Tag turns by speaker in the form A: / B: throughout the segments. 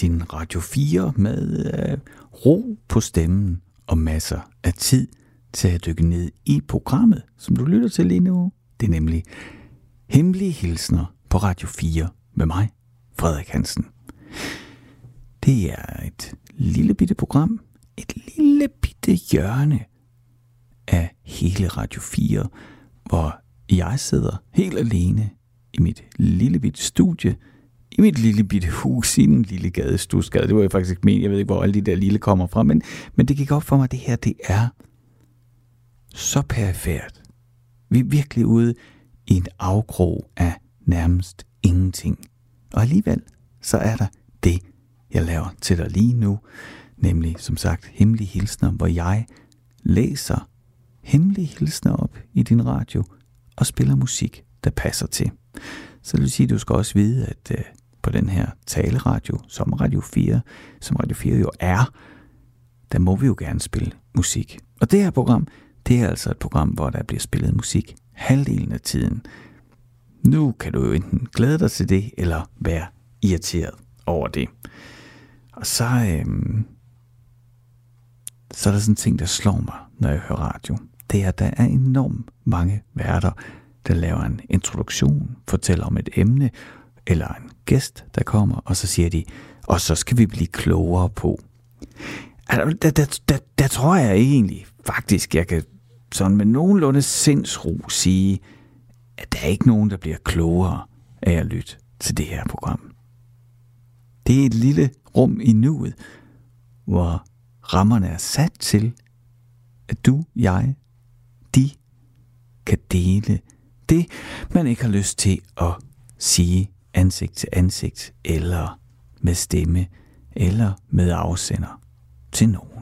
A: din Radio 4 med øh, ro på stemmen og masser af tid til at dykke ned i programmet, som du lytter til lige nu. Det er nemlig Hemmelige Hilsner på Radio 4 med mig, Frederik Hansen. Det er et lille bitte program, et lille bitte hjørne af hele Radio 4, hvor jeg sidder helt alene i mit lille bitte studie, i mit lille bitte hus i en lille gade, Stusgade. Det var jeg faktisk ikke men. Jeg ved ikke, hvor alle de der lille kommer fra, men, men det gik op for mig, at det her, det er så perifært. Vi er virkelig ude i en afkrog af nærmest ingenting. Og alligevel, så er der det, jeg laver til dig lige nu, nemlig som sagt hemmelige hilsner, hvor jeg læser hemmelige hilsner op i din radio og spiller musik, der passer til. Så det vil sige, at du skal også vide, at øh, på den her taleradio, som Radio 4, som Radio 4 jo er, der må vi jo gerne spille musik. Og det her program, det er altså et program, hvor der bliver spillet musik halvdelen af tiden. Nu kan du jo enten glæde dig til det, eller være irriteret over det. Og så, øhm, så er der sådan en ting, der slår mig, når jeg hører radio. Det er, at der er enormt mange værter, der laver en introduktion, fortæller om et emne, eller en gæst, der kommer, og så siger de, og så skal vi blive klogere på. Altså, der, der, der, der tror jeg egentlig faktisk, jeg kan sådan med nogenlunde sindsro sige, at der er ikke nogen, der bliver klogere af at lytte til det her program. Det er et lille rum i nuet, hvor rammerne er sat til, at du, jeg, de kan dele det, man ikke har lyst til at sige ansigt til ansigt, eller med stemme, eller med afsender til nogen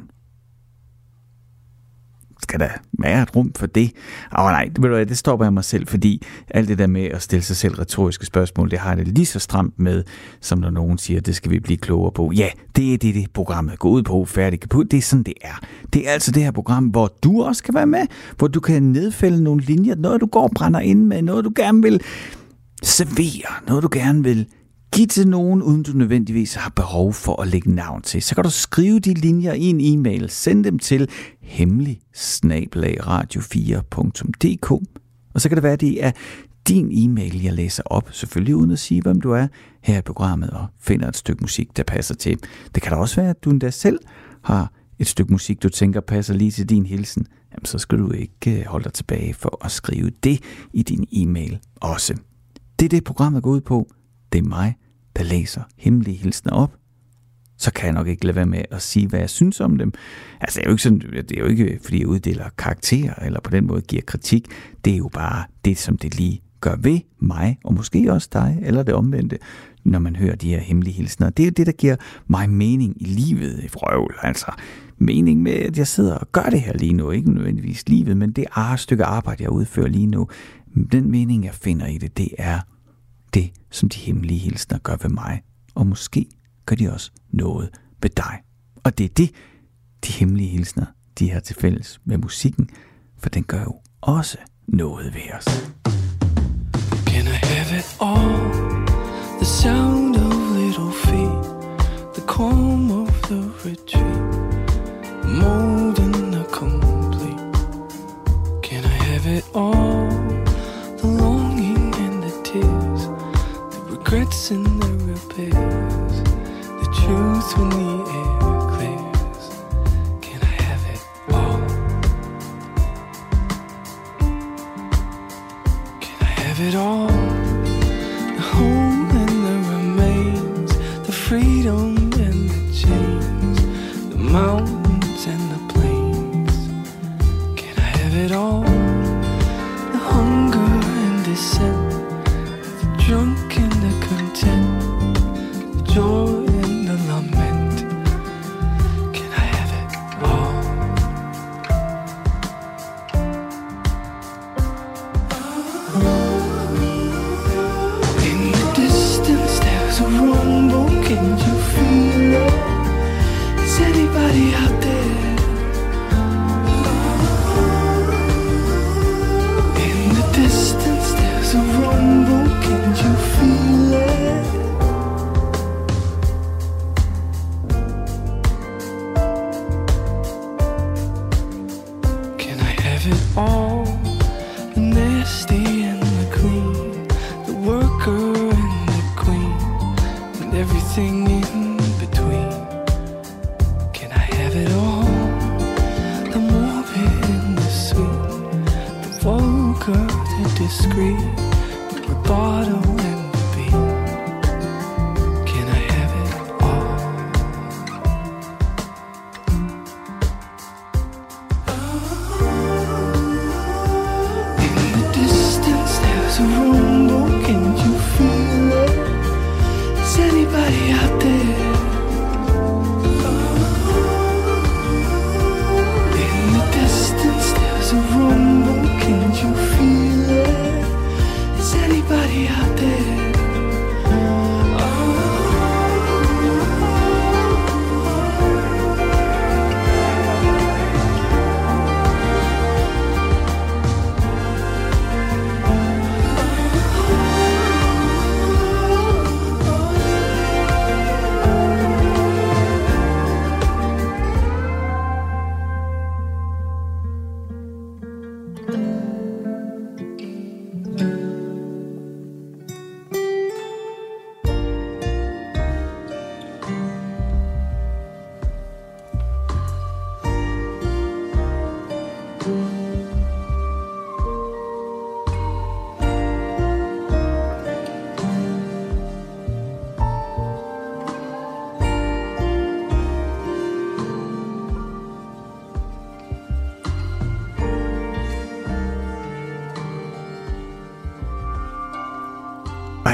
A: skal der være et rum for det? Åh oh, nej, ved du det stopper jeg mig selv, fordi alt det der med at stille sig selv retoriske spørgsmål, det har det lige så stramt med, som når nogen siger, det skal vi blive klogere på. Ja, det er det, det programmet går ud på, færdig på. Det er sådan, det er. Det er altså det her program, hvor du også kan være med, hvor du kan nedfælde nogle linjer, noget du går og brænder ind med, noget du gerne vil servere, noget du gerne vil give til nogen, uden du nødvendigvis har behov for at lægge navn til. Så kan du skrive de linjer i en e-mail. Send dem til hemmelig radio4.dk Og så kan det være, at det er din e-mail, jeg læser op, selvfølgelig uden at sige, hvem du er, her i programmet og finder et stykke musik, der passer til. Det kan da også være, at du endda selv har et stykke musik, du tænker passer lige til din hilsen. Jamen, så skal du ikke øh, holde dig tilbage for at skrive det i din e-mail også. Det er det, programmet går ud på. Det er mig, der læser hemmelige hilsner op, så kan jeg nok ikke lade være med at sige, hvad jeg synes om dem. Altså, det er jo ikke, sådan, det er jo ikke fordi jeg uddeler karakterer, eller på den måde giver kritik. Det er jo bare det, som det lige gør ved mig, og måske også dig, eller det omvendte, når man hører de her hemmelige hilsner. Det er det, der giver mig mening i livet, i frøvl. Altså, mening med, at jeg sidder og gør det her lige nu. Ikke nødvendigvis livet, men det er stykke arbejde, jeg udfører lige nu. Den mening, jeg finder i det, det er det, som de hemmelige hilsner gør ved mig, og måske gør de også noget ved dig. Og det er det, de hemmelige hilsner, de har til fælles med musikken, for den gør jo også noget ved os. Have it all? The sound of little feet The calm of the retreat More than a complete Can I have it all? The longing and the tears The regrets and the repairs The truth when the air clears Can I have it all? Can I have it all? Descent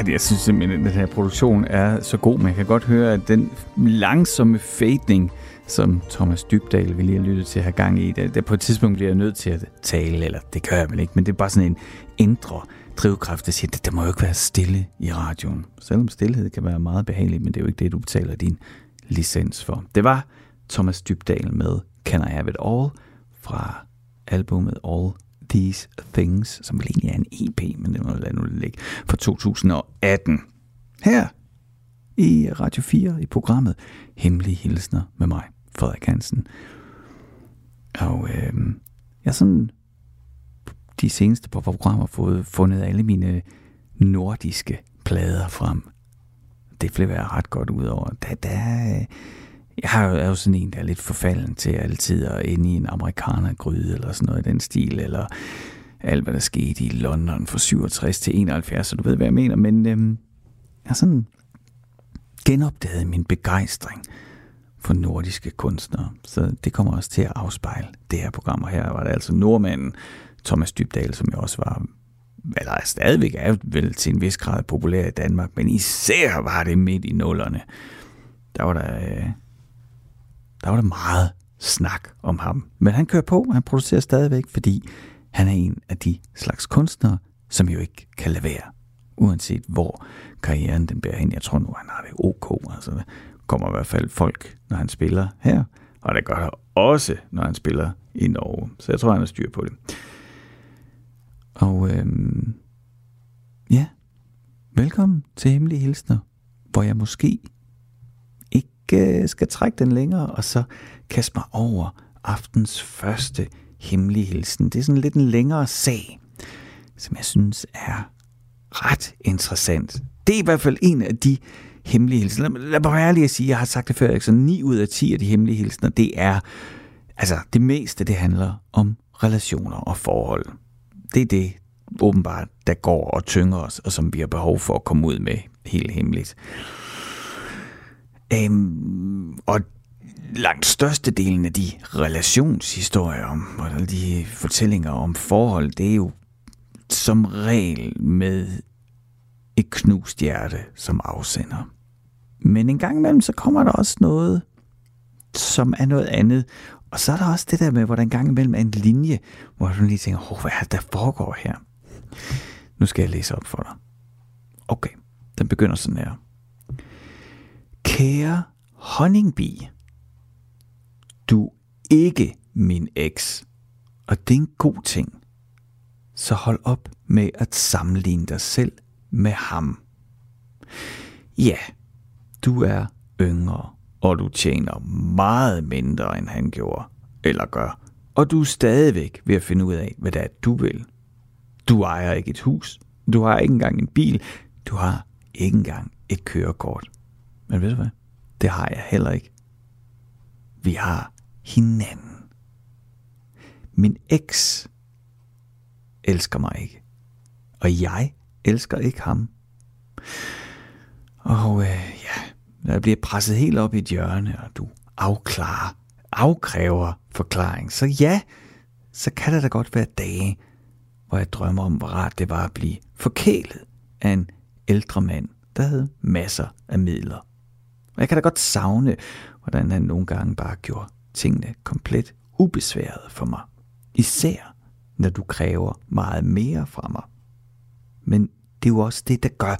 A: Ej, jeg synes simpelthen, at den her produktion er så god. Man kan godt høre, at den langsomme fading, som Thomas Dybdal vil lige have lyttet til at have gang i, der, der på et tidspunkt bliver jeg nødt til at tale, eller det gør jeg vel ikke, men det er bare sådan en indre drivkraft, der siger, at der må jo ikke være stille i radioen. Selvom stillhed kan være meget behageligt, men det er jo ikke det, du betaler din licens for. Det var Thomas Dybdal med Can I Have It All fra albumet All These Things, som vel egentlig er en EP, men det må jeg lade nu ligge, fra 2018. Her i Radio 4 i programmet Hemmelige Hilsner med mig, Frederik Hansen. Og øh, jeg har sådan de seneste par programmer fået fundet alle mine nordiske plader frem. Det flipper jeg ret godt ud over. Der, der, jeg har er jo sådan en, der er lidt forfalden til altid at inde i en amerikanergryde eller sådan noget i den stil, eller alt, hvad der skete i London fra 67 til 71, så du ved, hvad jeg mener. Men øhm, jeg har sådan genopdaget min begejstring for nordiske kunstnere. Så det kommer også til at afspejle det her program. Og her var det altså nordmanden Thomas Dybdal, som jo også var, eller stadigvæk er vel til en vis grad populær i Danmark, men især var det midt i nullerne. Der var der, øh, der var der meget snak om ham. Men han kører på, og han producerer stadigvæk, fordi han er en af de slags kunstnere, som jo ikke kan lade være, uanset hvor karrieren den bærer hen. Jeg tror nu, han har det ok. Altså, der kommer i hvert fald folk, når han spiller her, og det gør der også, når han spiller i Norge. Så jeg tror, han har styr på det. Og øhm, ja, velkommen til Hemmelige Hilsner, hvor jeg måske ikke øh, skal trække den længere, og så kaste mig over aftens første hemmelige hilsen. Det er sådan lidt en længere sag, som jeg synes er ret interessant. Det er i hvert fald en af de hemmelige hilsener. Lad mig være at sige, jeg har sagt det før, så 9 ud af 10 af de hemmelige hilsener, det er, altså det meste, det handler om relationer og forhold. Det er det, åbenbart, der går og tynger os, og som vi har behov for at komme ud med helt hemmeligt. Øhm, og langt størstedelen af de relationshistorier om, og de fortællinger om forhold, det er jo som regel med et knust hjerte som afsender. Men en gang imellem, så kommer der også noget, som er noget andet. Og så er der også det der med, hvor der en gang imellem er en linje, hvor du lige tænker, oh, hvad er det, der foregår her? Nu skal jeg læse op for dig. Okay, den begynder sådan her. Kære honningbi, du er ikke min eks, og det er en god ting. Så hold op med at sammenligne dig selv med ham. Ja, du er yngre, og du tjener meget mindre, end han gjorde, eller gør og du er stadigvæk ved at finde ud af, hvad det er, du vil. Du ejer ikke et hus, du har ikke engang en bil, du har ikke engang et kørekort. Men ved du hvad? Det har jeg heller ikke. Vi har hinanden. Min eks elsker mig ikke. Og jeg elsker ikke ham. Og øh, ja, når jeg bliver presset helt op i et hjørne, og du afklarer, afkræver forklaring, så ja, så kan det da godt være dage, hvor jeg drømmer om, hvor rart det var at blive forkælet af en ældre mand, der havde masser af midler. Og jeg kan da godt savne, hvordan han nogle gange bare gjorde tingene komplet ubesværet for mig. Især når du kræver meget mere fra mig. Men det er jo også det, der gør,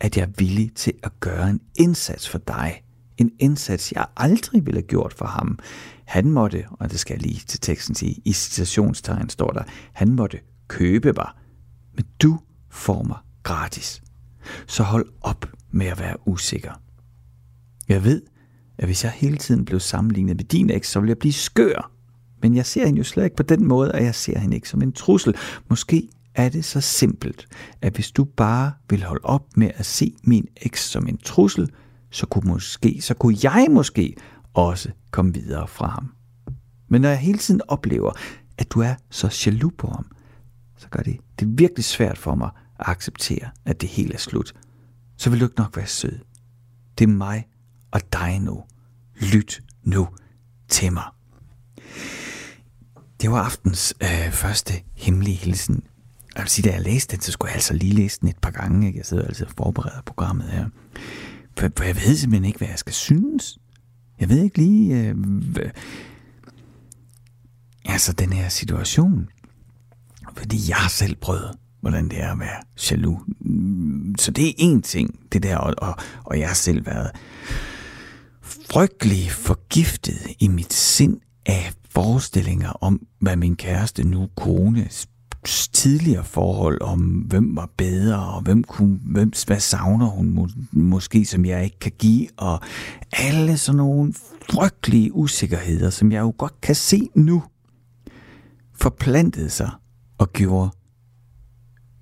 A: at jeg er villig til at gøre en indsats for dig. En indsats, jeg aldrig ville have gjort for ham. Han måtte, og det skal jeg lige til teksten sige, i citationstegn står der, han måtte købe mig. Men du får mig gratis. Så hold op med at være usikker. Jeg ved, at hvis jeg hele tiden blev sammenlignet med din eks, så ville jeg blive skør. Men jeg ser hende jo slet ikke på den måde, at jeg ser hende ikke som en trussel. Måske er det så simpelt, at hvis du bare vil holde op med at se min eks som en trussel, så kunne, måske, så kunne jeg måske også komme videre fra ham. Men når jeg hele tiden oplever, at du er så jaloux på ham, så gør det det virkelig svært for mig at acceptere, at det hele er slut. Så vil du ikke nok være sød. Det er mig og dig nu. Lyt nu til mig. Det var aftens øh, første hemmelige hilsen. Jeg vil sige, da jeg læste den, så skulle jeg altså lige læse den et par gange. Ikke? Jeg sidder altså og forbereder programmet her. For, for jeg ved simpelthen ikke, hvad jeg skal synes. Jeg ved ikke lige... Øh, hvad... Altså, den her situation. Fordi jeg har selv prøvet, hvordan det er at være jaloux. Mm, så det er én ting, det der, og, og, og jeg har selv været frygtelig forgiftet i mit sind af forestillinger om, hvad min kæreste nu kone tidligere forhold om, hvem var bedre, og hvem kunne, hvem, hvad savner hun må, måske, som jeg ikke kan give, og alle sådan nogle frygtelige usikkerheder, som jeg jo godt kan se nu, forplantede sig og gjorde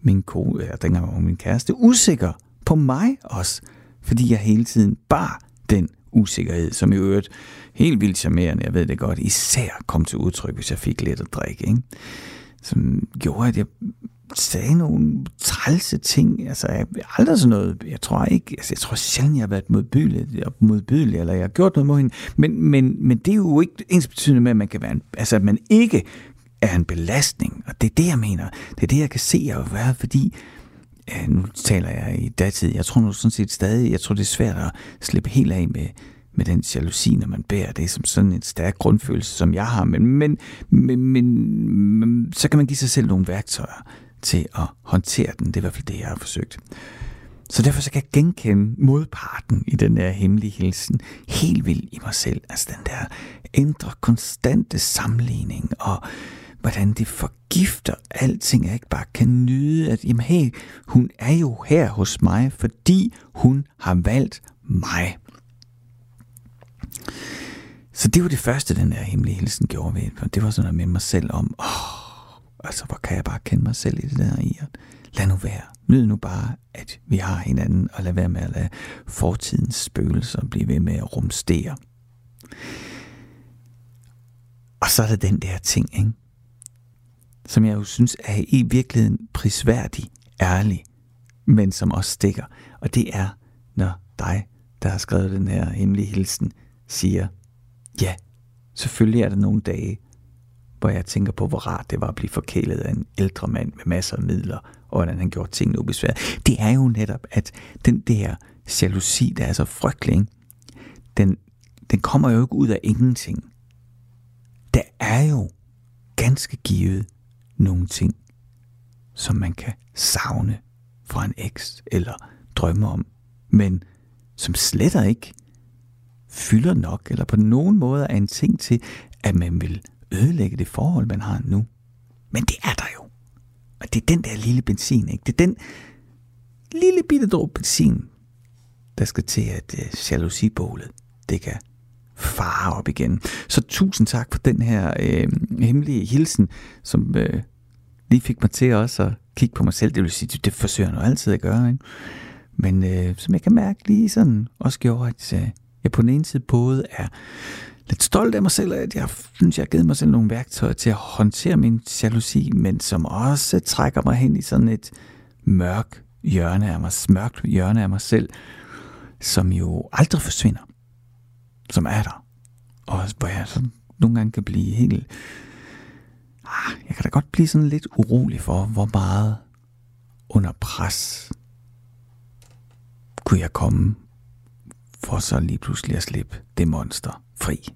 A: min kone, eller dengang var min kæreste, usikker på mig også, fordi jeg hele tiden bar den usikkerhed, som i øvrigt helt vildt charmerende, jeg ved det godt, især kom til udtryk, hvis jeg fik lidt at drikke, ikke? som gjorde, at jeg sagde nogle trælse ting. Altså, jeg aldrig sådan noget, jeg tror ikke, altså, jeg tror sjældent, jeg har været modbydelig, modbydelig eller jeg har gjort noget mod hende, men, men, men det er jo ikke ens betydende med, at man kan være en, altså, at man ikke er en belastning, og det er det, jeg mener. Det er det, jeg kan se at være, fordi ja, nu taler jeg i datid, jeg tror nu sådan set stadig, jeg tror det er svært at slippe helt af med, med den jalousi, når man bærer det som sådan en stærk grundfølelse, som jeg har. Men, men, men, men så kan man give sig selv nogle værktøjer til at håndtere den. Det er i hvert fald det, jeg har forsøgt. Så derfor så kan jeg genkende modparten i den der hemmelige hilsen helt vildt i mig selv. Altså den der indre, konstante sammenligning og hvordan det forgifter alting, jeg ikke bare kan nyde, at jamen hey, hun er jo her hos mig, fordi hun har valgt mig. Så det var det første, den der hemmelige hilsen gjorde ved. For det var sådan noget med mig selv om, åh, altså hvor kan jeg bare kende mig selv i det der i. at Lad nu være. Nyd nu bare, at vi har hinanden, og lad være med at lade fortidens spøgelser blive ved med at rumstere. Og så er der den der ting, ikke? Som jeg jo synes er i virkeligheden prisværdig, ærlig, men som også stikker. Og det er, når dig, der har skrevet den her hemmelige hilsen, siger, ja, selvfølgelig er der nogle dage, hvor jeg tænker på, hvor rart det var at blive forkælet af en ældre mand med masser af midler, og hvordan han gjorde tingene ubesværet. Det er jo netop, at den der jalousi, der er så frygtelig, den, den kommer jo ikke ud af ingenting. Der er jo ganske givet nogle ting, som man kan savne fra en eks eller drømme om, men som sletter ikke fylder nok, eller på nogen måde er en ting til, at man vil ødelægge det forhold, man har nu. Men det er der jo. Og det er den der lille benzin, ikke? Det er den lille bitte dråbe benzin, der skal til, at øh, uh, jalousibålet, det kan
B: fare op igen. Så tusind tak for den her øh, hemmelige hilsen, som øh, lige fik mig til også at kigge på mig selv. Det vil sige, det, det forsøger jeg nu altid at gøre. Ikke? Men øh, som jeg kan mærke lige sådan, også gjorde, at øh, jeg på den ene side både er lidt stolt af mig selv, at jeg synes, jeg har givet mig selv nogle værktøjer til at håndtere min jalousi, men som også trækker mig hen i sådan et mørk hjørne af mig, mørkt hjørne af mig selv, som jo aldrig forsvinder, som er der. Og hvor jeg sådan nogle gange kan blive helt... Ah, jeg kan da godt blive sådan lidt urolig for, hvor meget under pres kunne jeg komme for så lige pludselig at slippe det monster fri.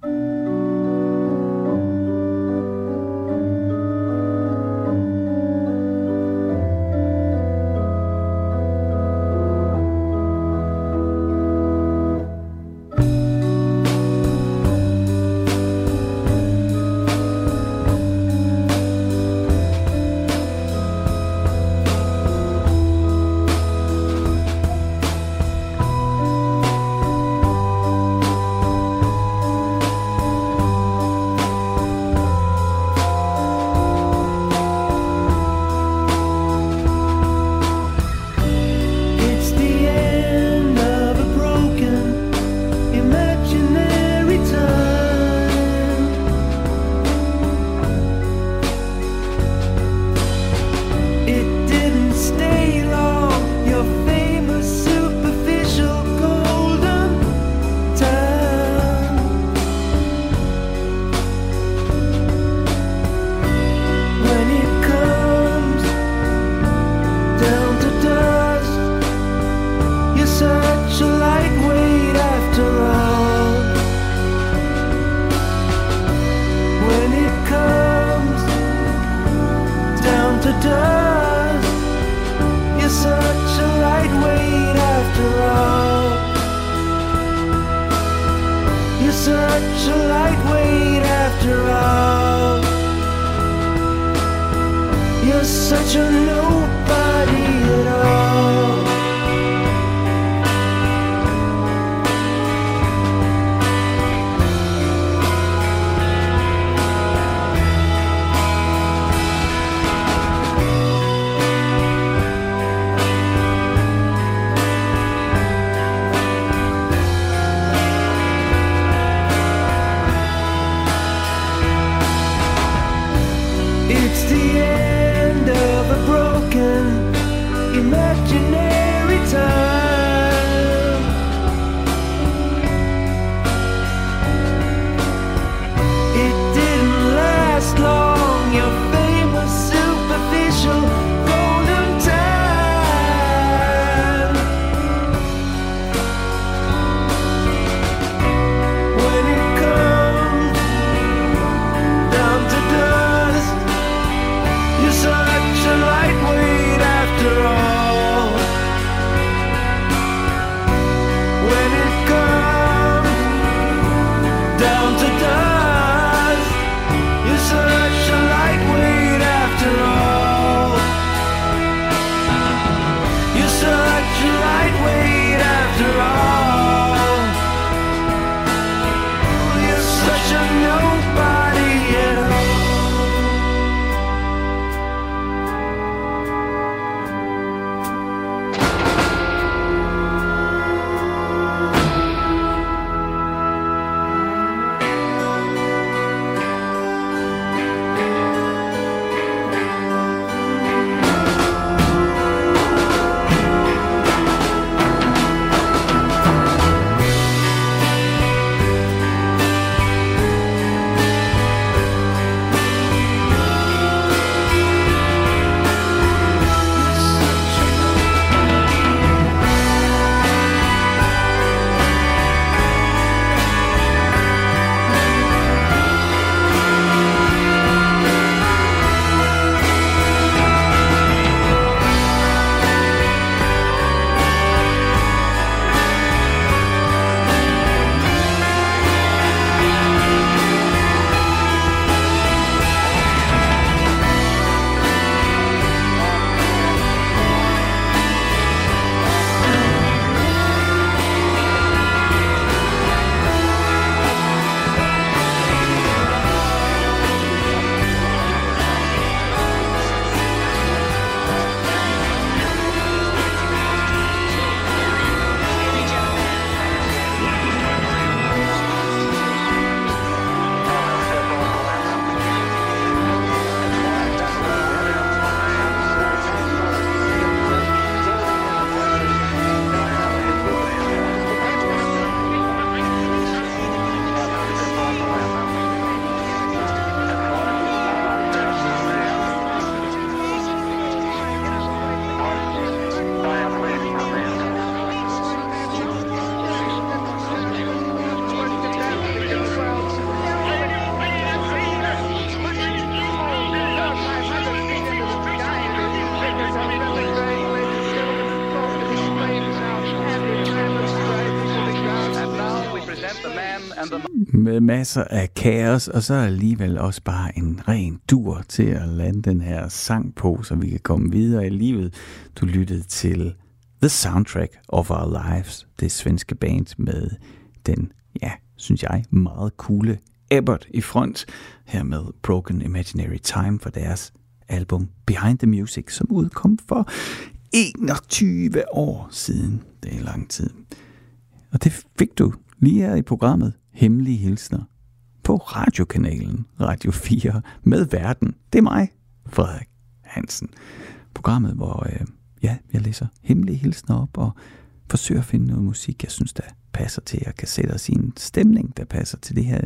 A: Øh, masser af kaos, og så alligevel også bare en ren dur til at lande den her sang på, så vi kan komme videre i livet. Du lyttede til The Soundtrack of Our Lives, det svenske band med den, ja, synes jeg, meget coole Abbott i front, her med Broken Imaginary Time for deres album Behind the Music, som udkom for 21 år siden. Det er lang tid. Og det fik du lige her i programmet Hemmelige Hilsner på radiokanalen Radio 4 med verden. Det er mig, Frederik Hansen. Programmet, hvor øh, ja, jeg læser hemmelige hilsner op og forsøger at finde noget musik, jeg synes, der passer til, at kan sætte os i en stemning, der passer til det her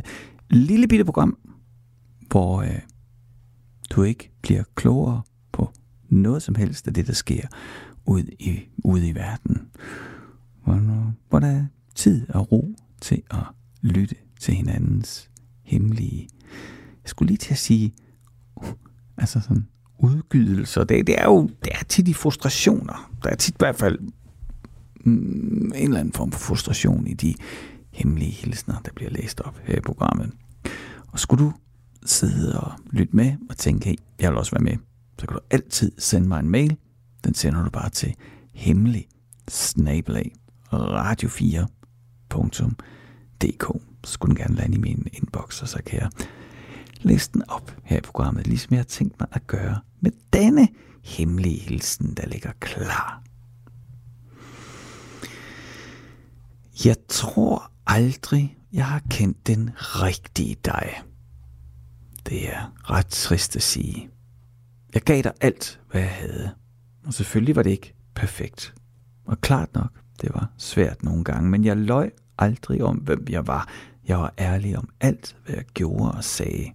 A: lille bitte program, hvor øh, du ikke bliver klogere på noget som helst af det, der sker ud i, ude i verden. Hvor, hvor der er tid og ro til at lytte til hinandens hemmelige. Jeg skulle lige til at sige, uh, altså sådan udgydelser. Det, det er jo det er tit de frustrationer. Der er tit i hvert fald mm, en eller anden form for frustration i de hemmelige hilsner, der bliver læst op her i programmet. Og skulle du sidde og lytte med og tænke, hey, jeg vil også være med, så kan du altid sende mig en mail. Den sender du bare til hemmelig snabelag radio4.dk. Så skulle den gerne lande i min inbox, og så kan jeg læse den op her i programmet, ligesom jeg har tænkt mig at gøre med denne hemmelige hilsen, der ligger klar. Jeg tror aldrig, jeg har kendt den rigtige dig. Det er ret trist at sige. Jeg gav dig alt, hvad jeg havde. Og selvfølgelig var det ikke perfekt. Og klart nok, det var svært nogle gange, men jeg løj aldrig om, hvem jeg var. Jeg var ærlig om alt, hvad jeg gjorde og sagde.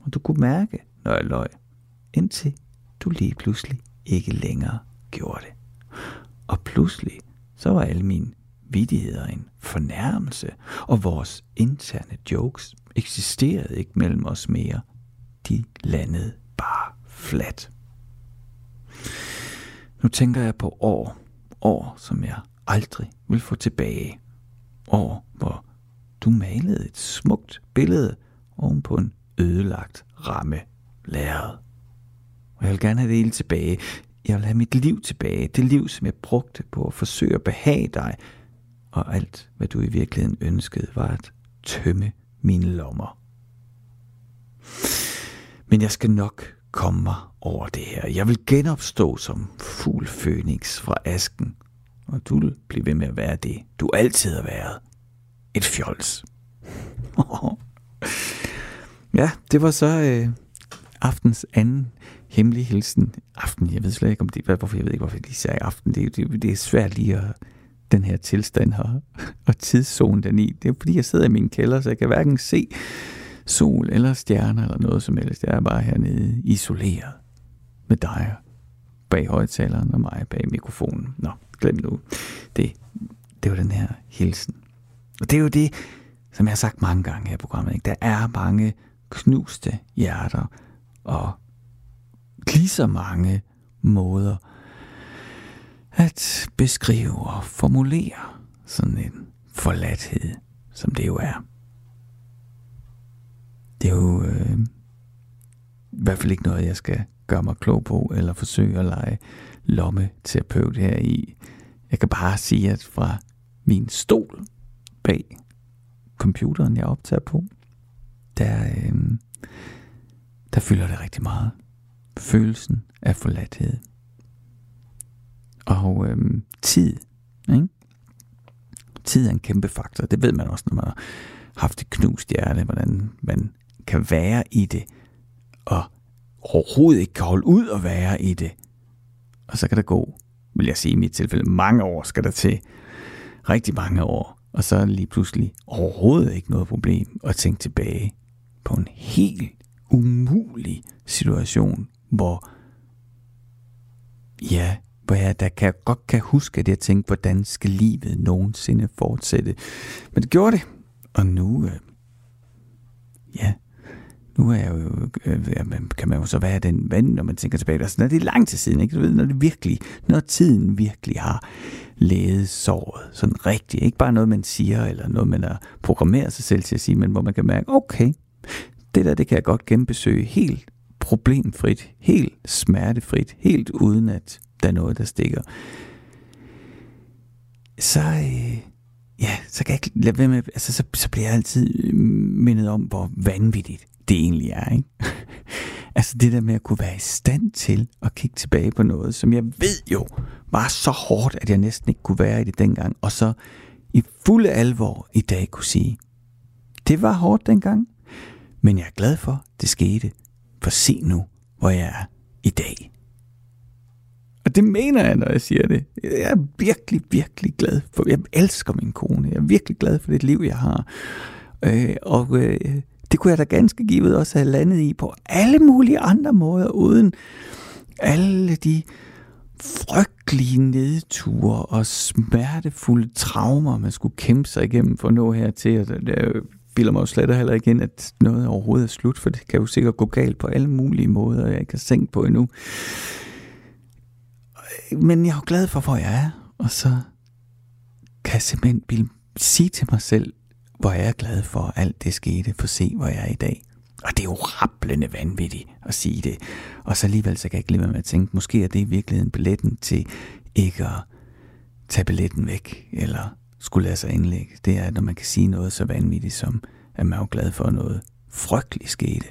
A: Og du kunne mærke, når jeg løj, indtil du lige pludselig ikke længere gjorde det. Og pludselig, så var alle mine vidigheder en fornærmelse, og vores interne jokes eksisterede ikke mellem os mere. De landede bare fladt. Nu tænker jeg på år, år, som jeg aldrig vil få tilbage. År, hvor du malede et smukt billede oven på en ødelagt ramme lærred. Og jeg vil gerne have det hele tilbage. Jeg vil have mit liv tilbage. Det liv, som jeg brugte på at forsøge at behage dig. Og alt, hvad du i virkeligheden ønskede, var at tømme mine lommer. Men jeg skal nok komme mig over det her. Jeg vil genopstå som fugl Phoenix fra asken. Og du vil blive ved med at være det, du altid har været. Et fjols. ja, det var så øh, aftens anden hemmelig hilsen. Aften, jeg ved slet ikke om det, hvorfor jeg ved ikke, hvorfor de sagde aften. Det, det, det er svært lige at den her tilstand her, og tidszonen den i. Det er fordi, jeg sidder i min kælder, så jeg kan hverken se sol eller stjerner eller noget som helst. Jeg er bare hernede isoleret med dig bag højtaleren og mig bag mikrofonen. Nå, glem nu. Det, det var den her hilsen. Og det er jo det, som jeg har sagt mange gange her i programmet. Ikke? Der er mange knuste hjerter og lige så mange måder at beskrive og formulere sådan en forladthed, som det jo er. Det er jo øh, i hvert fald ikke noget, jeg skal gøre mig klog på, eller forsøge at lege lommeterapeut her i. Jeg kan bare sige, at fra min stol bag computeren, jeg optager på, der, øh, der fylder det rigtig meget. Følelsen af forladthed. Og øh, tid, ikke? Tid er en kæmpe faktor. Det ved man også, når man har haft et knust hjerte, hvordan man kan være i det, og overhovedet ikke kan holde ud at være i det. Og så kan der gå, vil jeg sige i mit tilfælde, mange år skal der til. Rigtig mange år. Og så er det lige pludselig overhovedet ikke noget problem at tænke tilbage på en helt umulig situation, hvor ja, hvor jeg da kan, godt kan huske, at jeg tænkte, hvordan skal livet nogensinde fortsætte. Men det gjorde det. Og nu, øh, ja, nu er jeg jo, øh, kan man jo så være den ven, når man tænker tilbage. Altså, når det er lang tid siden, ikke? Du ved, når det virkelig, når tiden virkelig har læget såret, sådan rigtigt. Ikke bare noget, man siger, eller noget, man har programmeret sig selv til at sige, men hvor man kan mærke, okay, det der, det kan jeg godt genbesøge helt problemfrit, helt smertefrit, helt uden at der er noget, der stikker. Så, øh, ja, så kan jeg ikke lade være med, altså så, så bliver jeg altid øh, mindet om, hvor vanvittigt det egentlig er. Ikke? altså det der med at kunne være i stand til at kigge tilbage på noget, som jeg ved jo var så hårdt, at jeg næsten ikke kunne være i det dengang, og så i fuld alvor i dag kunne sige, det var hårdt dengang, men jeg er glad for, det skete, for se nu, hvor jeg er i dag. Og det mener jeg, når jeg siger det. Jeg er virkelig, virkelig glad for, jeg elsker min kone, jeg er virkelig glad for det liv, jeg har. Øh, og øh, det kunne jeg da ganske givet også have landet i på alle mulige andre måder, uden alle de frygtelige nedture og smertefulde traumer, man skulle kæmpe sig igennem for at nå hertil. Og det bilder mig jo slet heller ikke ind, at noget overhovedet er slut, for det kan jo sikkert gå galt på alle mulige måder, jeg ikke har tænkt på endnu. Men jeg er jo glad for, hvor jeg er, og så kan jeg simpelthen sige til mig selv, hvor jeg er glad for, at alt det skete, for se, hvor jeg er i dag. Og det er jo rapplende vanvittigt at sige det. Og så alligevel så kan jeg ikke lade være med at tænke, måske er det i virkeligheden billetten til ikke at tage billetten væk, eller skulle lade sig indlægge. Det er, når man kan sige noget så vanvittigt som, at man er glad for noget frygteligt skete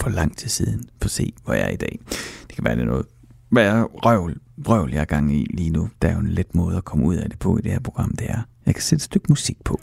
A: for lang tid siden, for se, hvor jeg er i dag. Det kan være, det er noget hvad røvl, røvl jeg er gang i lige nu. Der er jo en let måde at komme ud af det på i det her program, det er, jeg kan sætte et stykke musik på.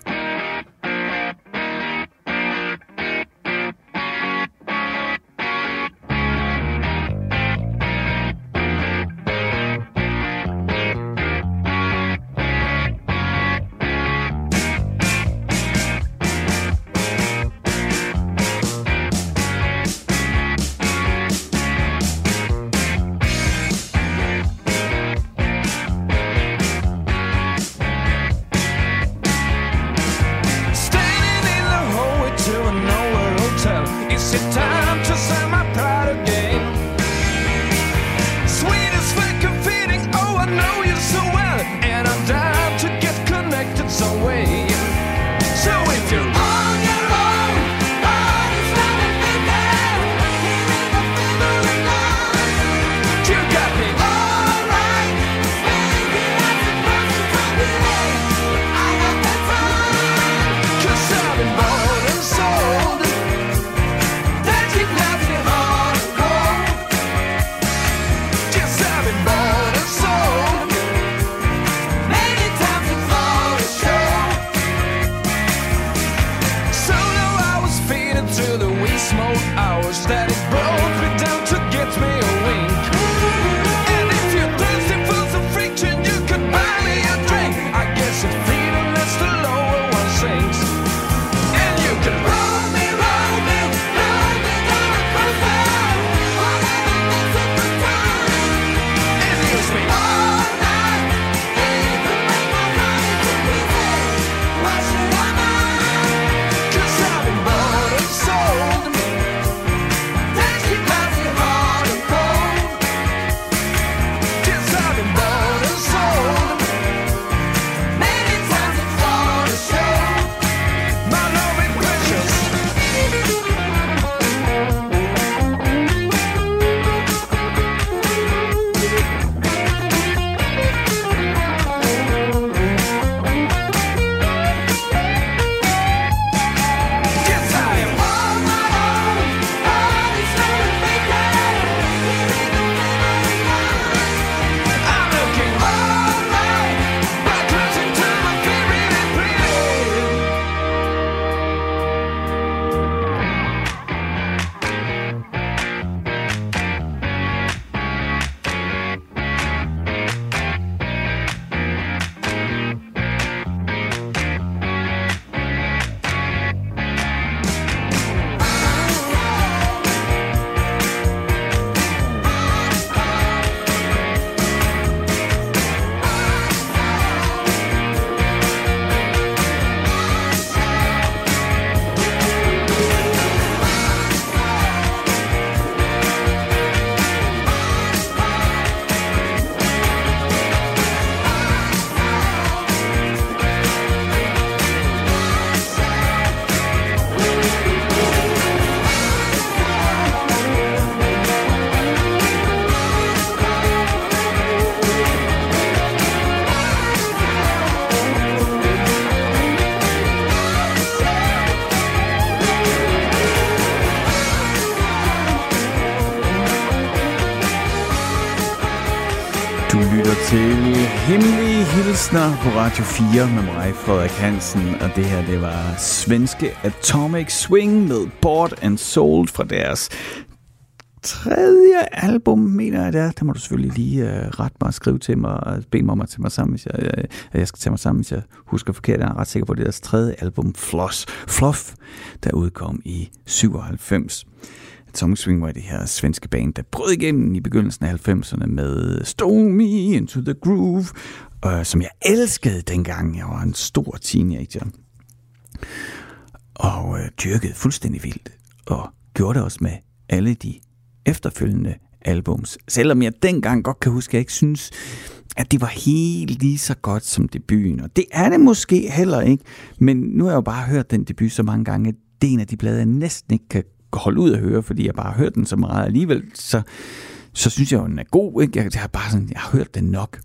A: På Radio 4 med mig, Frederik Hansen. Og det her, det var svenske Atomic Swing med Bored and Sold fra deres tredje album, mener jeg det er. Der må du selvfølgelig lige uh, rette mig og skrive til mig og bede mig om at tage mig sammen, hvis jeg, uh, jeg skal tage mig sammen, hvis jeg husker forkert. Jeg er ret sikker på, at det er deres tredje album, Floss, Fluff, der udkom i 97. Atomic var det her svenske band, der brød igennem i begyndelsen af 90'erne med Stone Me Into The Groove, øh, som jeg elskede dengang jeg var en stor teenager. Og øh, dyrkede fuldstændig vildt, og gjorde det også med alle de efterfølgende albums. Selvom jeg dengang godt kan huske, at jeg ikke synes, at det var helt lige så godt som debuten. Og det er det måske heller ikke. Men nu har jeg jo bare hørt den debut så mange gange, at det er en af de blade, jeg næsten ikke kan holde ud at høre, fordi jeg bare har hørt den så meget alligevel. Så, så synes jeg jo, den er god. Ikke? Jeg, jeg, har bare sådan, jeg har hørt den nok.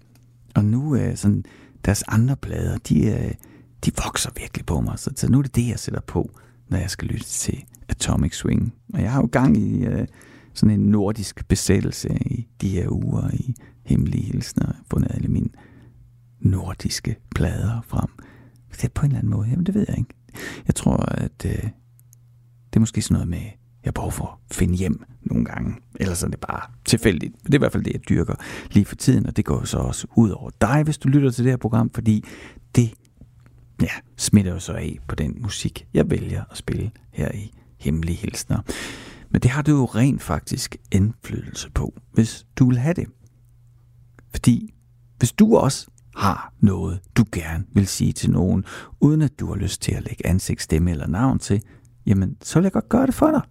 A: Og nu er sådan, deres andre plader, de, øh, de vokser virkelig på mig. Så, så nu er det det, jeg sætter på, når jeg skal lytte til Atomic Swing. Og jeg har jo gang i... øh, sådan en nordisk besættelse i de her uger i hemmelige hilsner, fundet alle mine nordiske plader frem. Det er på en eller anden måde, jamen det ved jeg ikke. Jeg tror, at øh, det er måske sådan noget med, jeg behov for at finde hjem nogle gange. Ellers er det bare tilfældigt. Det er i hvert fald det, jeg dyrker lige for tiden, og det går så også ud over dig, hvis du lytter til det her program, fordi det ja, smitter jo så af på den musik, jeg vælger at spille her i Hemmelige Hilsner. Men det har du jo rent faktisk indflydelse på, hvis du vil have det. Fordi hvis du også har noget, du gerne vil sige til nogen, uden at du har lyst til at lægge ansigt, stemme eller navn til, jamen så vil jeg godt gøre det for dig.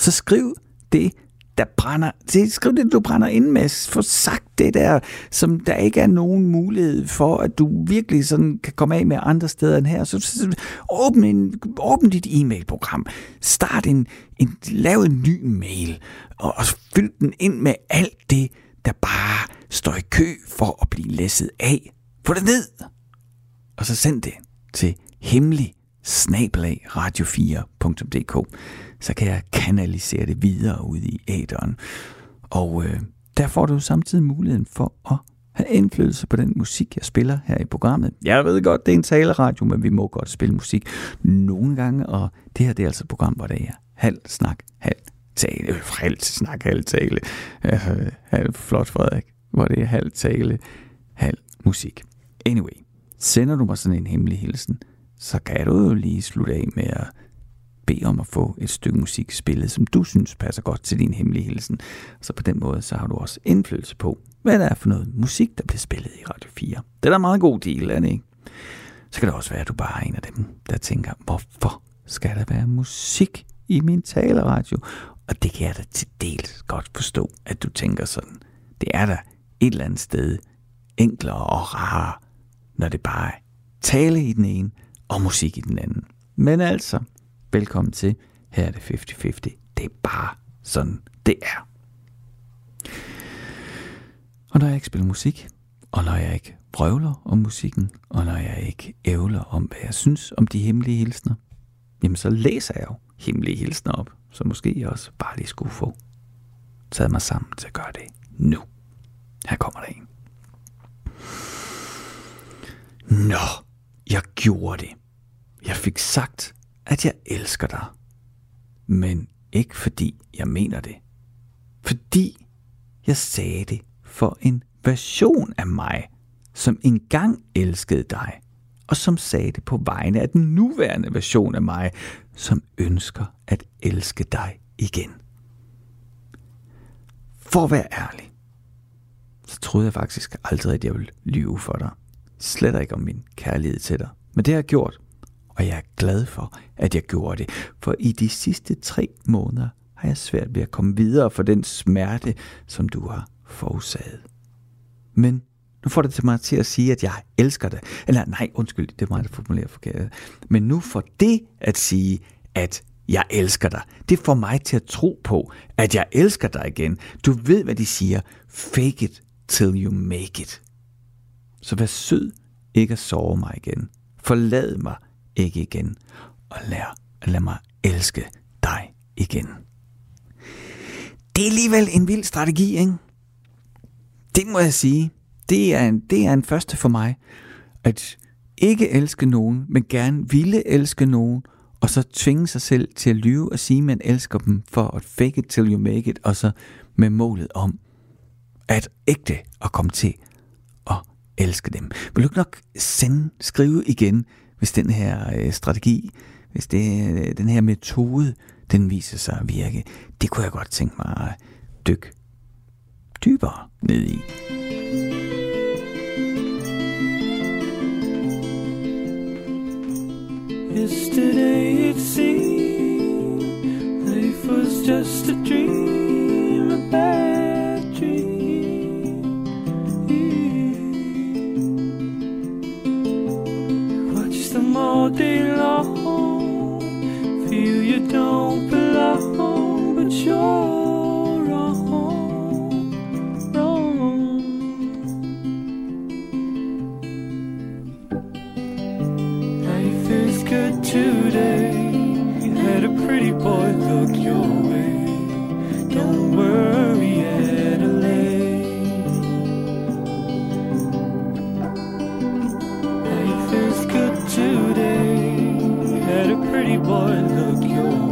A: Så skriv det der brænder, Se, skriv det, du brænder ind med, få sagt det der, som der ikke er nogen mulighed for, at du virkelig sådan kan komme af med andre steder end her. Så, så åbn, en, åbn dit e-mailprogram, start en, en, lav en ny mail, og, og fyld den ind med alt det, der bare står i kø for at blive læsset af. Få det ned, og så send det til hemmelig radio4.dk så kan jeg kanalisere det videre ud i æderen. Og øh, der får du samtidig muligheden for at have indflydelse på den musik, jeg spiller her i programmet. Jeg ved godt, det er en taleradio, men vi må godt spille musik nogle gange, og det her det er altså et program, hvor det er halv snak, halv tale, øh, halv snak, halv tale, øh, halv flot Frederik, hvor det er halv tale, halv musik. Anyway, sender du mig sådan en hemmelig hilsen, så kan du jo lige slutte af med at bede om at få et stykke musik spillet, som du synes passer godt til din hemmelige hilsen. Så på den måde, så har du også indflydelse på, hvad der er for noget musik, der bliver spillet i Radio 4. Det er da en meget god deal, er det ikke? Så kan det også være, at du bare er en af dem, der tænker, hvorfor skal der være musik i min taleradio? Og det kan jeg da til dels godt forstå, at du tænker sådan. Det er da et eller andet sted enklere og rarere, når det bare er tale i den ene og musik i den anden. Men altså, Velkommen til. Her er det 50-50. Det er bare sådan, det er. Og når jeg ikke spiller musik, og når jeg ikke prøvler om musikken, og når jeg ikke ævler om, hvad jeg synes om de hemmelige hilsner, jamen så læser jeg jo hemmelige hilsner op, så måske jeg også bare lige skulle få taget mig sammen til at gøre det nu. Her kommer der en. Nå, jeg gjorde det. Jeg fik sagt, at jeg elsker dig. Men ikke fordi jeg mener det. Fordi jeg sagde det for en version af mig, som engang elskede dig, og som sagde det på vegne af den nuværende version af mig, som ønsker at elske dig igen. For at være ærlig, så troede jeg faktisk aldrig, at jeg ville lyve for dig. Slet ikke om min kærlighed til dig. Men det har jeg gjort, og jeg er glad for, at jeg gjorde det. For i de sidste tre måneder har jeg svært ved at komme videre for den smerte, som du har forudsaget. Men nu får det til mig til at sige, at jeg elsker dig. Eller nej, undskyld, det er mig, der altså formulerer forkert. Men nu får det at sige, at jeg elsker dig. Det får mig til at tro på, at jeg elsker dig igen. Du ved, hvad de siger. Fake it till you make it. Så vær sød ikke at sove mig igen. Forlad mig ikke igen, og lær, lad mig elske dig igen. Det er alligevel en vild strategi, ikke? det må jeg sige, det er, en, det er en første for mig, at ikke elske nogen, men gerne ville elske nogen, og så tvinge sig selv til at lyve og sige, at man elsker dem for at fake it till you make it, og så med målet om at ægte at komme til at elske dem. Vil du nok sende, skrive igen, hvis den her øh, strategi, hvis det, øh, den her metode, den viser sig at virke. Det kunne jeg godt tænke mig at dykke dybere ned i.
C: Yesterday it seemed life was just a dream, a all day long, feel you don't belong, but you're pretty boy look your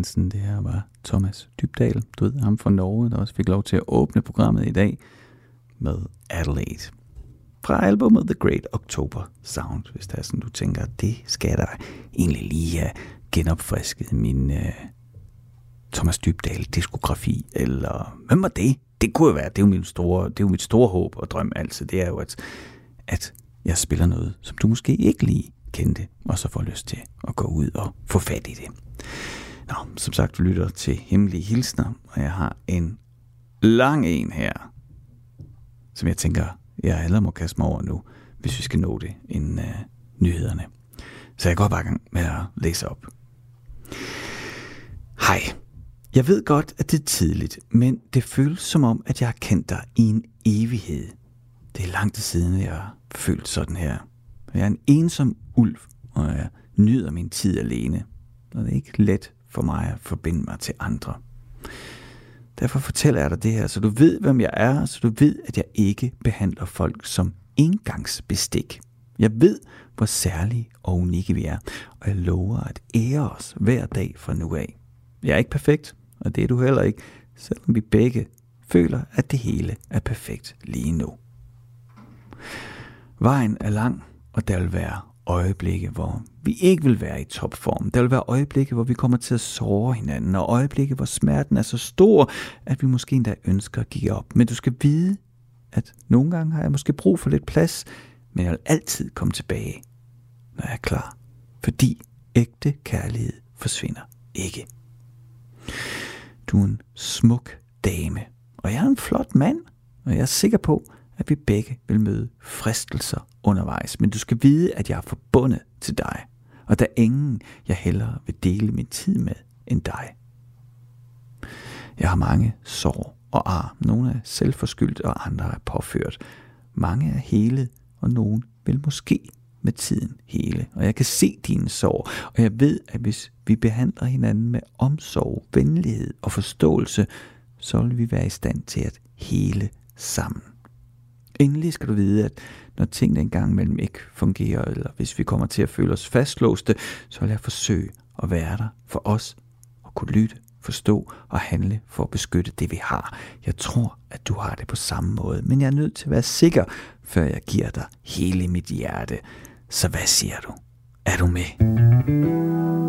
A: Hansen. Det her var Thomas Dybdal, du ved ham fra Norge, der også fik lov til at åbne programmet i dag med Adelaide. Fra albumet The Great October Sound, hvis det er sådan, du tænker, det skal der egentlig lige have genopfrisket min uh, Thomas Dybdal diskografi, eller hvem var det? Det kunne jo være, det er jo, min store, det er jo mit store håb og drøm altid, det er jo, at, at jeg spiller noget, som du måske ikke lige kendte, og så får lyst til at gå ud og få fat i det. Nå, som sagt, du lytter til Hemmelige Hilsner, og jeg har en lang en her, som jeg tænker, jeg allerede må kaste mig over nu, hvis vi skal nå det inden uh, øh, nyhederne. Så jeg går bare i gang med at læse op. Hej. Jeg ved godt, at det er tidligt, men det føles som om, at jeg har kendt dig i en evighed. Det er lang tid siden, jeg har følt sådan her. Jeg er en ensom ulv, og jeg nyder min tid alene. Og det er ikke let for mig at forbinde mig til andre. Derfor fortæller jeg dig det her, så du ved, hvem jeg er, så du ved, at jeg ikke behandler folk som engangsbestik. Jeg ved, hvor særlige og unikke vi er, og jeg lover at ære os hver dag fra nu af. Jeg er ikke perfekt, og det er du heller ikke, selvom vi begge føler, at det hele er perfekt lige nu. Vejen er lang, og der vil være øjeblikke, hvor vi ikke vil være i topform. Der vil være øjeblikke, hvor vi kommer til at såre hinanden, og øjeblikke, hvor smerten er så stor, at vi måske endda ønsker at give op. Men du skal vide, at nogle gange har jeg måske brug for lidt plads, men jeg vil altid komme tilbage, når jeg er klar. Fordi ægte kærlighed forsvinder ikke. Du er en smuk dame, og jeg er en flot mand, og jeg er sikker på, at vi begge vil møde fristelser undervejs. Men du skal vide, at jeg er forbundet til dig, og der er ingen, jeg hellere vil dele min tid med end dig. Jeg har mange sår og ar. Nogle er selvforskyldt, og andre er påført. Mange er hele, og nogen vil måske med tiden hele. Og jeg kan se dine sår, og jeg ved, at hvis vi behandler hinanden med omsorg, venlighed og forståelse, så vil vi være i stand til at hele sammen. Endelig skal du vide, at når tingene engang mellem ikke fungerer, eller hvis vi kommer til at føle os fastlåste, så vil jeg forsøge at være der for os og kunne lytte, forstå og handle for at beskytte det, vi har. Jeg tror, at du har det på samme måde, men jeg er nødt til at være sikker, før jeg giver dig hele mit hjerte. Så hvad siger du? Er du med?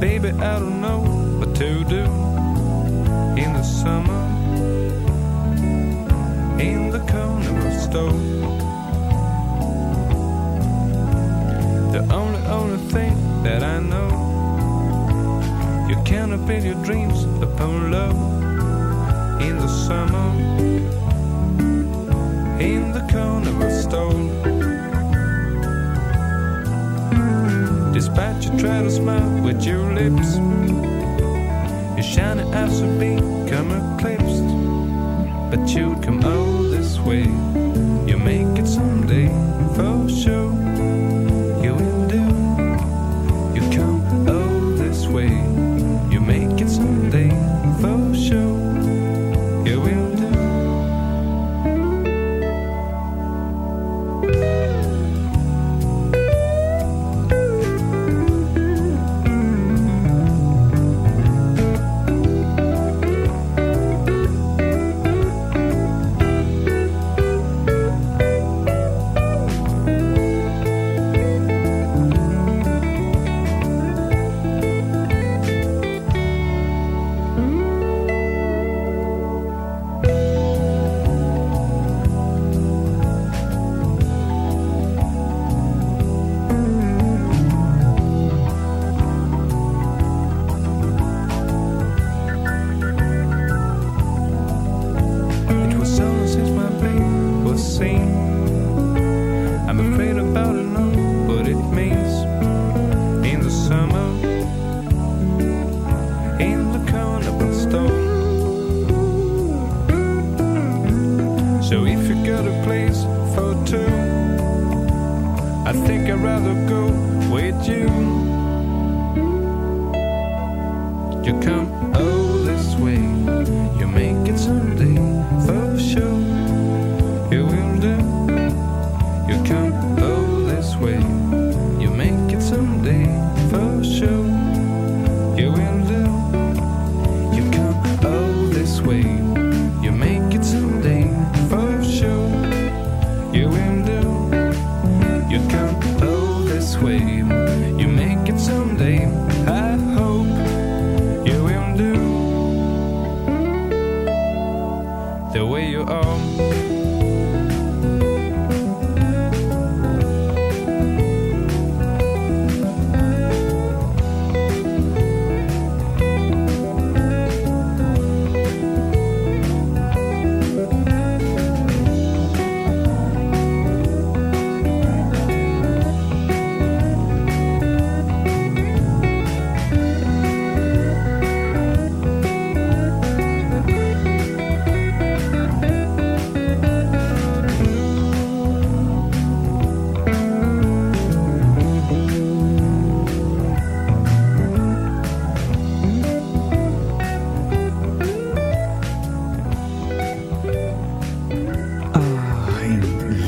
D: Baby, I don't know what to do in the summer, in the carnival store. The only, only thing that I know, you cannot build your dreams upon love in the summer, in the carnival store. Despite you try to smile with your lips, your shiny eyes will become eclipsed. But you come all this way, you'll make it someday for sure.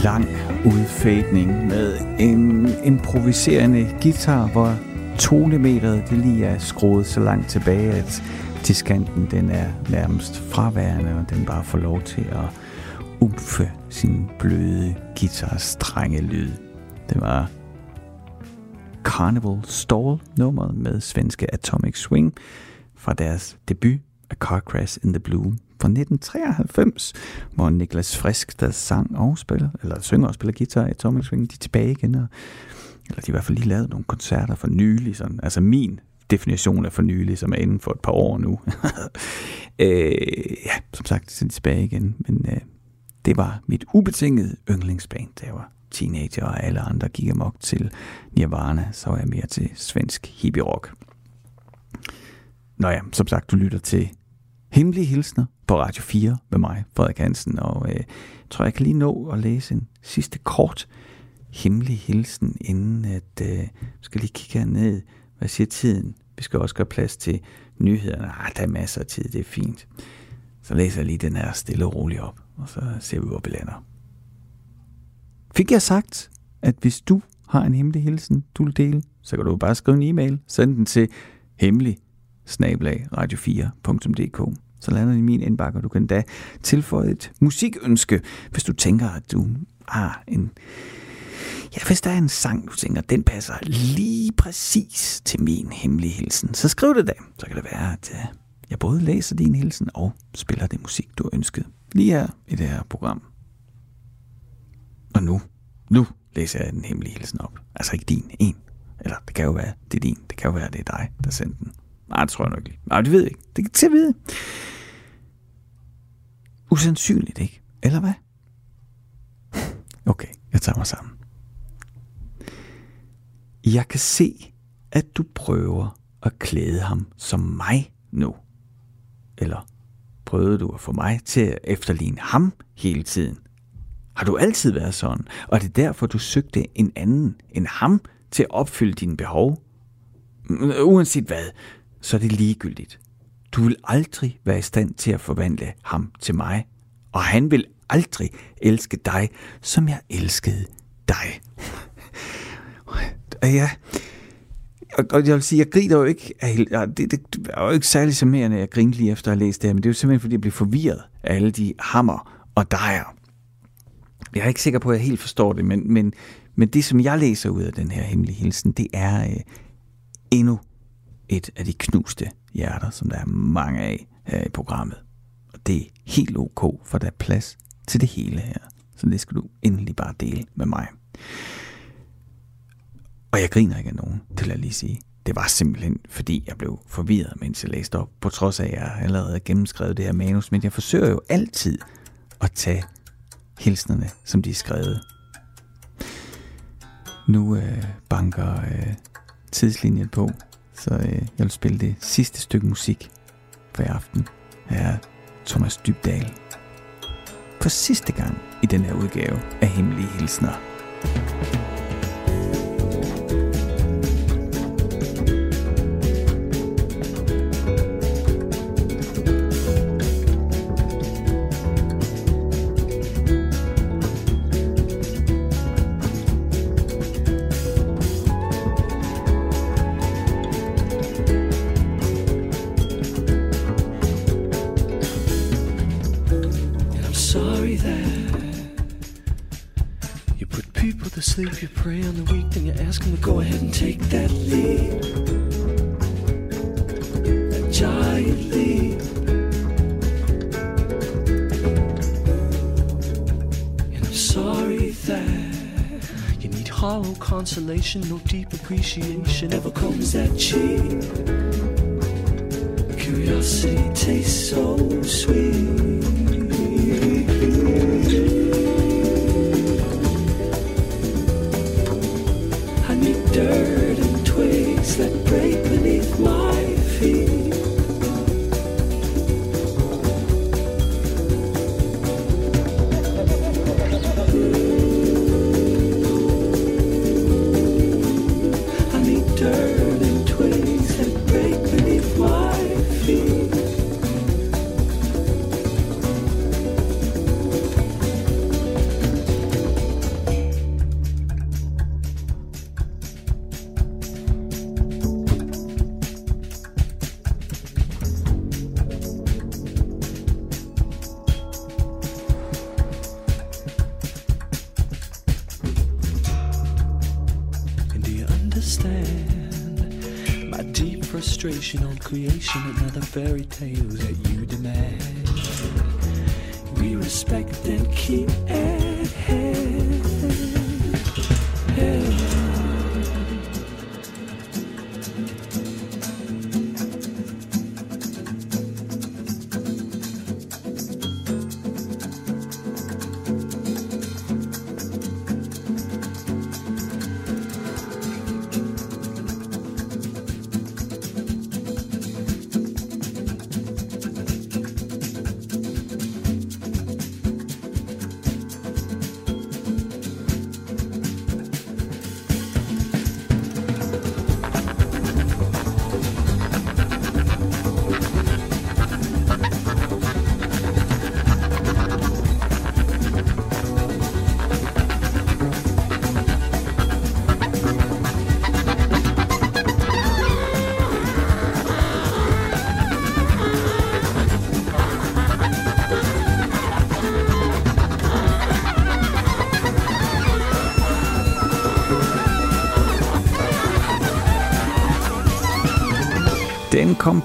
A: Lang udfægning med en improviserende guitar, hvor tonemeteret det lige er skruet så langt tilbage, at diskanten den er nærmest fraværende, og den bare får lov til at umfe sin bløde guitarstrenge lyd. Det var Carnival Stall nummeret med svenske Atomic Swing fra deres debut A Car Crash in the Blue fra 1993, hvor Niklas Frisk, der sang og spiller, eller synger og spiller guitar i Atomic de er tilbage igen, og, eller de har i hvert fald lige lavet nogle koncerter for nylig, sådan, altså min definition af for nylig, som er inden for et par år nu. øh, ja, som sagt, så er de tilbage igen, men øh, det var mit ubetingede yndlingsband, da jeg var teenager, og alle andre gik amok til Nirvana, så var jeg mere til svensk hippie rock. Nå ja, som sagt, du lytter til Hemmelige Hilsner på Radio 4 med mig, Frederik Hansen, og øh, jeg tror, jeg kan lige nå at læse en sidste kort hemmelig hilsen, inden at øh, jeg skal lige kigge ned. Hvad siger tiden? Vi skal også gøre plads til nyhederne. Ah, der er masser af tid, det er fint. Så læser jeg lige den her stille og roligt op, og så ser vi, hvor vi lander. Fik jeg sagt, at hvis du har en hemmelig hilsen, du vil dele, så kan du bare skrive en e-mail, send den til hemmelig radio4.dk. Så lander i min indbakke, og du kan da tilføje et musikønske, hvis du tænker, at du har en... Ja, hvis der er en sang, du tænker, den passer lige præcis til min hemmelige hilsen, så skriv det da. Så kan det være, at øh, jeg både læser din hilsen og spiller det musik, du ønskede. Lige her i det her program. Og nu, nu læser jeg den hemmelige hilsen op. Altså ikke din, en. Eller det kan jo være, det er din. Det kan jo være, det er dig, der sendte den. Nej, det tror jeg nok ikke. Nej, det ved jeg ikke. Det kan til at vide. Usandsynligt, ikke? Eller hvad? Okay, jeg tager mig sammen. Jeg kan se, at du prøver at klæde ham som mig nu. Eller prøvede du at få mig til at efterligne ham hele tiden? Har du altid været sådan, og er det derfor, du søgte en anden end ham til at opfylde dine behov? Mm, uanset hvad, så er det ligegyldigt. Du vil aldrig være i stand til at forvandle ham til mig, og han vil aldrig elske dig, som jeg elskede dig. ja, og, og jeg vil sige, jeg griner jo ikke af helt, det, det, er jo ikke særlig charmerende, jeg griner lige efter at have læst det her, men det er jo simpelthen, fordi jeg bliver forvirret af alle de hammer og dejer. Jeg er ikke sikker på, at jeg helt forstår det, men, men, men det, som jeg læser ud af den her hemmelige hilsen, det er øh, endnu et af de knuste hjerter, som der er mange af her i programmet. Og det er helt ok, for der er plads til det hele her. Så det skal du endelig bare dele med mig. Og jeg griner ikke af nogen, til at lige sige. Det var simpelthen, fordi jeg blev forvirret, mens jeg læste op, på trods af, at jeg allerede havde gennemskrevet det her manus, men jeg forsøger jo altid at tage hilsnerne, som de er skrevet. Nu øh, banker øh, tidslinjen på, så øh, jeg vil spille det sidste stykke musik for i aften. Her er Thomas Dybdal. For sidste gang i den her udgave af Hemmelige Hilsner.
C: No deep appreciation ever comes at cheap. Frustration on creation and other fairy tales that you demand? We respect and keep at hand.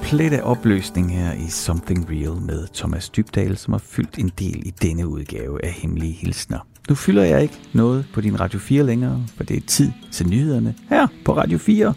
A: Komplette opløsning her i Something Real med Thomas Dybdal, som har fyldt en del i denne udgave af Hemmelige Hilsner. Nu fylder jeg ikke noget på din Radio 4 længere, for det er tid til nyhederne her på Radio 4.